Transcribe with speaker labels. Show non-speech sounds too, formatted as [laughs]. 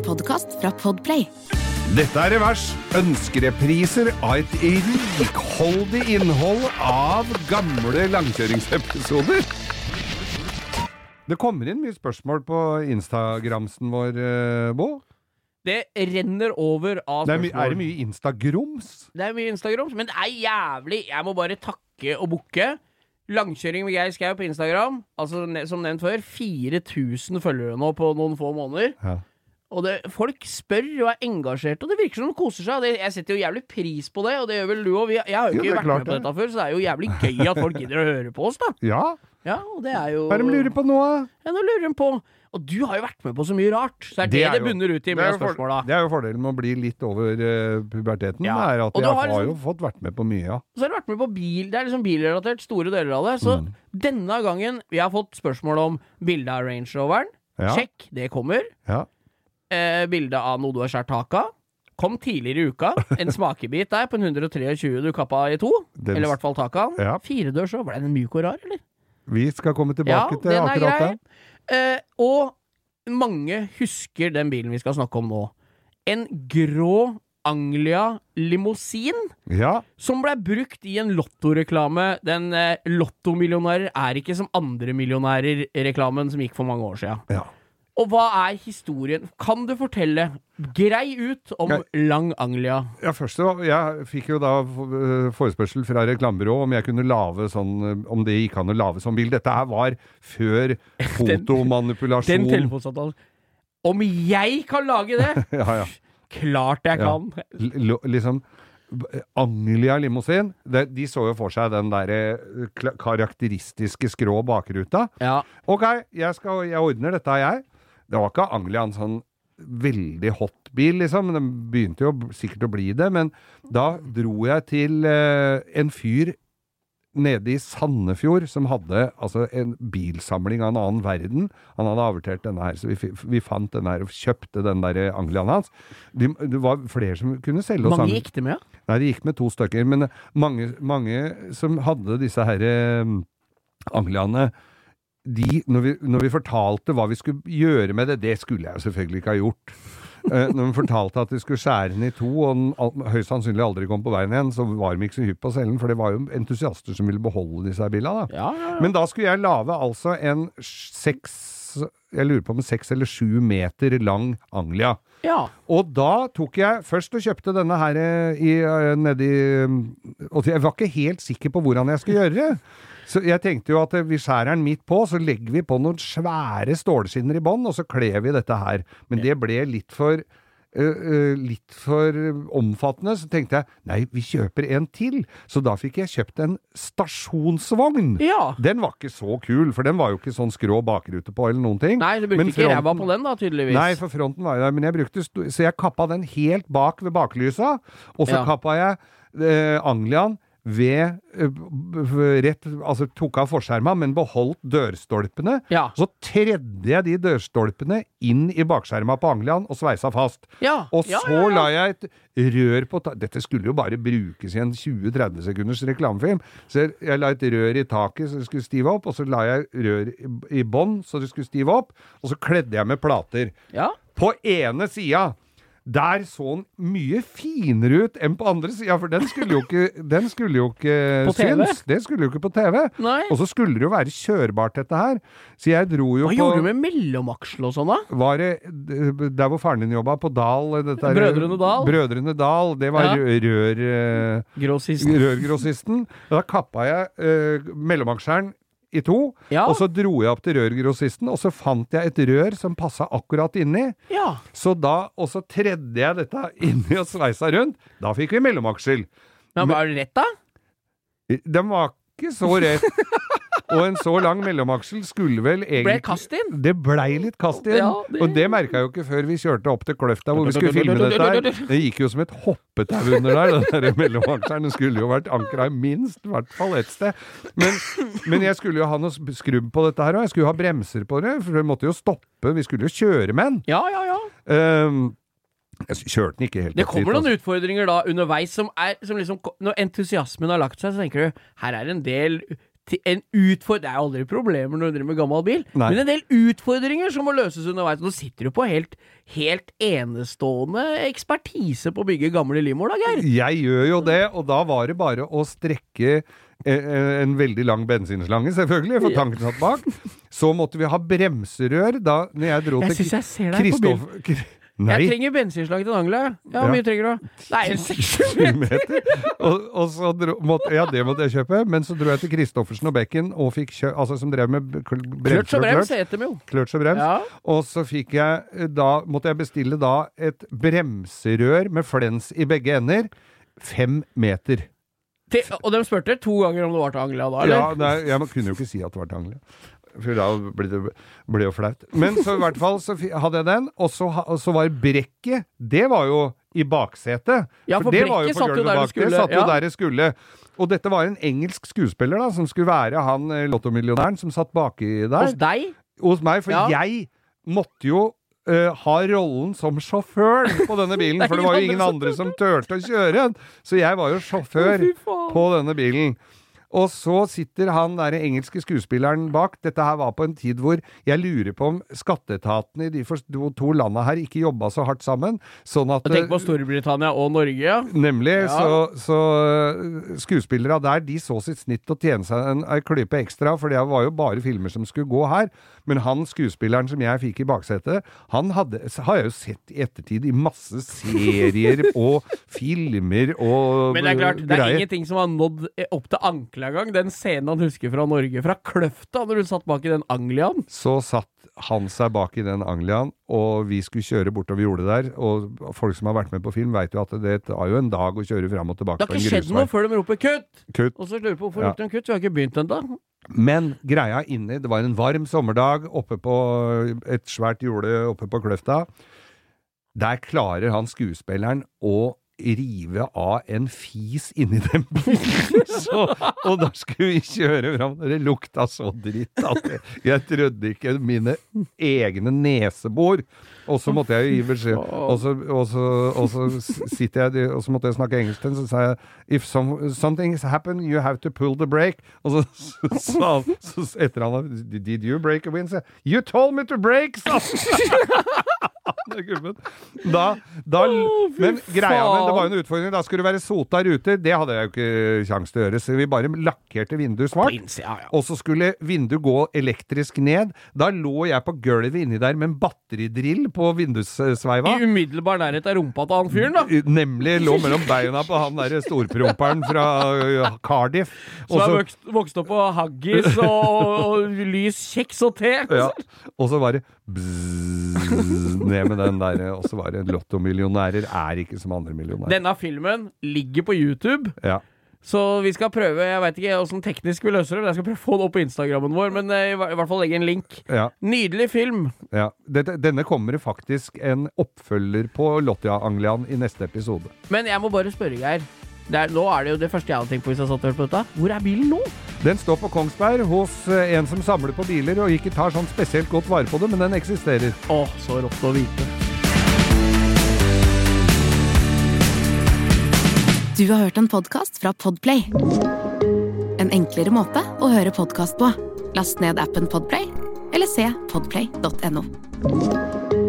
Speaker 1: En podkast fra Podplay.
Speaker 2: Dette er Revers. Ønskerepriser av et rikholdig innhold av gamle langkjøringsepisoder. Det kommer inn mye spørsmål på Instagramsen vår, eh, Bo.
Speaker 3: Det renner over av
Speaker 2: Det er, er det mye Instagrums?
Speaker 3: Det er mye Instagrums, men det er jævlig Jeg må bare takke og bukke. Langkjøring med Geir Skau på Instagram. Altså, som nevnt før, 4000 følgere nå på noen få måneder.
Speaker 2: Ja.
Speaker 3: Og det, folk spør og er engasjerte, og det virker som de koser seg. Det, jeg setter jo jævlig pris på det, og det gjør vel du òg. Jeg har jo
Speaker 2: Jo,
Speaker 3: ikke
Speaker 2: det er
Speaker 3: vært
Speaker 2: klart
Speaker 3: med på
Speaker 2: det.
Speaker 3: dette før, så det er jo jævlig gøy at folk gidder å høre på oss, da. [laughs]
Speaker 2: ja.
Speaker 3: Ja, og det er jo
Speaker 2: Hva er det de lurer på nå, da?
Speaker 3: Ja, nå lurer de på. Og du har jo vært med på så mye rart, så det er det det,
Speaker 2: jo-
Speaker 3: bunner ut i
Speaker 2: det
Speaker 3: med
Speaker 2: jo
Speaker 3: spørsmåla.
Speaker 2: Det er jo fordelen med å bli litt over uh, puberteten.
Speaker 3: Ja.
Speaker 2: er at jeg
Speaker 3: har
Speaker 2: har,
Speaker 3: liksom-
Speaker 2: jo fått vært med på mye, ja.
Speaker 3: Så har du vært med på bil. Det er liksom bilrelatert, store deler av det. Så
Speaker 2: Mm.
Speaker 3: denne gangen Vi har fått spørsmål om bilde av Range Roveren.
Speaker 2: Ja.
Speaker 3: Sjekk, det kommer.
Speaker 2: ja.
Speaker 3: Eh, bilde av noe du har skåret tak av. Kom tidligere i uka. En [laughs] smakebit der på en 123 du kappa i to.
Speaker 2: Den-
Speaker 3: Eller i hvert fall taket.
Speaker 2: Ja.
Speaker 3: Firedørs òg. Ble den myk og rar, eller?
Speaker 2: Vi skal komme
Speaker 3: Ja,
Speaker 2: tilbake til
Speaker 3: den er
Speaker 2: akkurat
Speaker 3: den
Speaker 2: det.
Speaker 3: Eh, og mange husker den bilen vi skal snakke om nå. En grå Anglia limousin
Speaker 2: Ja.
Speaker 3: som ble brukt i en lottoreklame. Den eh, 'Lottomillionærer er ikke som andre millionærer'-reklamen som gikk for mange år siden.
Speaker 2: ja.
Speaker 3: Og hva er historien? Kan du fortelle, grei ut, om
Speaker 2: Jeg-
Speaker 3: Lang Anglia?
Speaker 2: Ja, først Jeg fikk jo da eh, forespørsel fra reklamebyrået om jeg kunne lave sånn eh, Om det gikk an å lage sånn bil. Dette her var før [laughs]
Speaker 3: Den
Speaker 2: den
Speaker 3: telefonsamtalen. Om jeg kan lage det? [laughs]
Speaker 2: ja, ja.
Speaker 3: Klart jeg
Speaker 2: Ja.
Speaker 3: kan!
Speaker 2: L liksom Anglia limousin, de, de så jo for seg den der eh, karakteristiske skrå bakruta.
Speaker 3: Ja.
Speaker 2: Ok, jeg, skal, jeg ordner dette, jeg. Det var ikke Anglia en sånn veldig hot bil, liksom. Den begynte jo sikkert å bli det. Men da dro jeg til eh, en fyr nede i Sandefjord som hadde altså en bilsamling av en annen verden. Han hadde avertert denne her, så vi, vi fant denne her og kjøpte den der Anglian hans. De, det var flere som kunne selge oss
Speaker 3: Mange gikk det med?
Speaker 2: Nei, det gikk med to stykker, men mange, mange som hadde disse her eh, angliene, de, når vi, når vi fortalte hva vi skulle gjøre med det, det skulle jeg jo selvfølgelig ikke ha gjort. Uh, når vi fortalte at vi skulle skjære den i to, og den al- høyst sannsynlig aldri kom på veien igjen, så var de ikke så hypp på å selge den, for det var jo entusiaster som ville beholde disse bilene. Da.
Speaker 3: Ja, ja, ja.
Speaker 2: Men da skulle jeg lage altså en seks, jeg lurer på om seks eller sju meter lang Anglia.
Speaker 3: ja.
Speaker 2: Og da tok jeg først og kjøpte denne her eh, i, eh, nedi Og jeg var ikke helt sikker på hvordan jeg skulle gjøre det. Så jeg tenkte jo at eh, vi skjærer den midt på, så legger vi på noen svære stålskinner i bånn, og så kler vi dette her. Men det ble litt for Uh, uh, litt for omfattende, så tenkte jeg nei, vi kjøper en til. Så da fikk jeg kjøpt en stasjonsvogn.
Speaker 3: Ja.
Speaker 2: Den var ikke så kul, for den var jo ikke sånn skrå bakrute på eller noen ting.
Speaker 3: Nei, du brukte
Speaker 2: fronten,
Speaker 3: ikke ræva på den, da, tydeligvis.
Speaker 2: Nei, for fronten var jo der, men jeg brukte Så jeg kappa den helt bak ved baklysa, og så
Speaker 3: Ja.
Speaker 2: kappa jeg uh, Anglian ved eh, rett Altså tok av forskjerma, men beholdt dørstolpene.
Speaker 3: Ja.
Speaker 2: Så tredde jeg de dørstolpene inn i bakskjerma på Anglian og sveisa fast.
Speaker 3: Ja.
Speaker 2: Og så
Speaker 3: ja,
Speaker 2: la jeg et rør på taket Dette skulle jo bare brukes i en 20-30 sekunders reklamefilm. Så jeg, la et rør i taket så det skulle stive opp, og så la jeg rør i, bånn så det skulle stive opp, og så kledde jeg med plater. På ene sida der så den mye finere ut enn på andre sida, for den skulle jo ikke, den skulle jo ikke synes. Det skulle jo ikke på TV.
Speaker 3: Nei.
Speaker 2: Og så skulle det jo være kjørbart, dette her. Så jeg dro jo
Speaker 3: Hva
Speaker 2: på
Speaker 3: gjorde du med mellomaksel og sånn, da?
Speaker 2: var det der hvor faren din jobba, på Dal dette er-
Speaker 3: Brødrene Dal?
Speaker 2: Brødrene Dal. Det var
Speaker 3: Ja.
Speaker 2: rør, eh,
Speaker 3: Grossisten.
Speaker 2: rørgrossisten. Da kappa jeg eh, mellomaksjeren i to,
Speaker 3: Ja.
Speaker 2: og så dro jeg opp til rørgrossisten, og så fant jeg et rør som passa akkurat inni.
Speaker 3: Ja.
Speaker 2: Så da, og så tredde jeg dette [laughs] inni og sveisa rundt. Da fikk vi mellomaksel.
Speaker 3: Men var det rett, da?
Speaker 2: Den var ikke så rett. [laughs] Og en så lang mellomaksel skulle vel egentlig
Speaker 3: Ble det kast inn?
Speaker 2: Det blei litt kast inn.
Speaker 3: Ja, det-
Speaker 2: Og det merka jeg jo ikke før vi kjørte opp til Kløfta hvor vi skulle filme dette her. Det gikk jo som et hoppetau under der, den der mellomakselen. Den skulle jo vært ankra i minst, i hvert fall ett sted. Men, men jeg skulle jo ha noe skrubb på dette her òg. Jeg skulle jo ha bremser på det, for vi måtte jo stoppe. Vi skulle jo kjøre med den.
Speaker 3: Ja, ja, ja.
Speaker 2: Um, jeg kjørte den ikke helt
Speaker 3: Det kommer noen
Speaker 2: altså.
Speaker 3: utfordringer da underveis som er som liksom Når entusiasmen har lagt seg, så tenker du her er en del en utfordring Det er aldri problemer når du driver med gammel bil,
Speaker 2: Nei.
Speaker 3: men en del utfordringer som må løses underveis. Nå sitter du på helt, helt enestående ekspertise på å bygge gamle limoer, da, Geir.
Speaker 2: Jeg gjør jo det, og da var det bare å strekke eh, eh, en veldig lang bensinslange, selvfølgelig, for tanken satt bak. Så måtte vi ha bremserør da når jeg dro
Speaker 3: Jeg
Speaker 2: til
Speaker 3: syns
Speaker 2: Nei,
Speaker 3: Jeg trenger bensinslag til Angela. Ja, hvor mye trenger du? Nei, en seks [laughs]
Speaker 2: sju meter. Og, og så dro, måtte, ja, det måtte jeg kjøpe, men så dro jeg til Kristoffersen og Bekken, og fikk kjø, altså som drev med b- kl-
Speaker 3: og brems heter de jo.
Speaker 2: kløtsj og brems.
Speaker 3: Ja.
Speaker 2: Og så fikk jeg eh, da Måtte jeg bestille da et bremserør med flens i begge ender. Fem meter.
Speaker 3: Til, og de spurte to ganger om det var til Anglia da, eller?
Speaker 2: Ja, nei, jeg kunne jo ikke si at det var til Anglia. For da ble det ble jo flaut. Men så i hvert fall så hadde jeg den, og så, og så var brekket Det var jo i baksetet.
Speaker 3: Ja, for
Speaker 2: det var
Speaker 3: brekket
Speaker 2: på
Speaker 3: satt jo
Speaker 2: gulvet bak.
Speaker 3: skulle,
Speaker 2: Det satt jo der det skulle. Og dette var en engelsk skuespiller da, som skulle være han eh, lottomillionæren som satt baki der.
Speaker 3: Hos deg?
Speaker 2: hos meg, for
Speaker 3: Ja.
Speaker 2: jeg måtte jo uh, ha rollen som sjåfør på denne [laughs] bilen, for det var jo
Speaker 3: ingen andre
Speaker 2: som turte å kjøre. Så jeg var jo sjåfør på denne bilen. Og så sitter han der engelske skuespilleren bak. Dette her var på en tid hvor jeg lurer på om skatteetaten i de to, landa her ikke jobba så hardt sammen. Sånn at
Speaker 3: tenk på Storbritannia og Norge.
Speaker 2: Nemlig.
Speaker 3: Ja.
Speaker 2: Så, så skuespillerne skuespillere der, de så sitt snitt å tjene seg en, en klype ekstra, for det var jo bare filmer som skulle gå her. Men han skuespilleren som jeg fikk i baksetet, han hadde, har jeg jo sett i ettertid i masse serier og [laughs] filmer og
Speaker 3: Men det er klart, det er
Speaker 2: greier.
Speaker 3: ingenting som har nådd eh, opp til Ankla engang. Den scenen han husker fra Norge, fra Kløfta, når du satt bak i den Angliaen.
Speaker 2: Så satt han seg bak i den Angliaen, og vi skulle kjøre bortover jordet der. Og folk som har vært med på film, veit jo at det tar jo en dag å kjøre fram og tilbake
Speaker 3: Det har ikke skjedd noe før de roper 'kutt'!
Speaker 2: Kutt.
Speaker 3: Og så lurer på hvorfor
Speaker 2: Ja.
Speaker 3: ropte de kutt? Vi har ikke begynt ennå.
Speaker 2: Men greia inni Det var en varm sommerdag oppe på et svært jorde oppe på Kløfta. Der klarer han skuespilleren å rive av en fis inni den bilen. [laughs] Så, og da skulle vi kjøre fram. Det lukta så dritt at jeg, jeg trodde ikke mine egne nesebor. Og så måtte jeg gi beskjed. Og så, og så, og så sitter jeg Og så måtte jeg snakke engelsk til ham, så sa jeg If some, something's happened, you have to pull the brake. Og så sa han så etter han Did you break a wind? Så jeg, You told me to break, sa han! [laughs] [laughs] Er gubben. Da, da,
Speaker 3: oh,
Speaker 2: men greia med det var jo en utfordring. Da skulle det være sota ruter. Det hadde jeg jo ikke kjangs til å gjøre, så vi bare lakkerte vinduet svart.
Speaker 3: innsida, ja.
Speaker 2: Og så skulle vinduet gå elektrisk ned. Da lå jeg på gulvet inni der med en batteridrill på vindussveiva.
Speaker 3: I umiddelbar nærhet av rumpa til han fyren, da.
Speaker 2: Nemlig lå mellom beina på han derre storpromperen fra uh, Cardiff.
Speaker 3: Er
Speaker 2: så,
Speaker 3: vokst, vokst opp på haggis og, og lys kjeks og te.
Speaker 2: ja, og så var det bzzz, ned med den der, og så var det lottomillionærer er ikke som andre millionærer.
Speaker 3: Denne filmen ligger på YouTube.
Speaker 2: Ja.
Speaker 3: Så vi skal prøve Jeg veit ikke åssen teknisk vi løser det, men jeg skal prøve å få det opp på Instagrammen vår. Men eh, i i hvert fall legge en link.
Speaker 2: Ja,
Speaker 3: Nydelig film.
Speaker 2: ja. Dette, denne kommer det faktisk en oppfølger på Lottia-Anglian i neste episode.
Speaker 3: Men jeg må bare spørre, Geir. Det er, nå er det jo det første jeg hadde tenkt på hvis jeg satt og hørte på dette. Hvor er bilen nå?
Speaker 2: Den står på Kongsberg hos eh, en som samler på biler og ikke tar sånn spesielt godt vare på det, men den eksisterer.
Speaker 3: Å, så rått å vite.
Speaker 1: Du har hørt en podkast fra Podplay. En enklere måte å høre podkast på. Last ned appen Podplay, eller se podplay.no.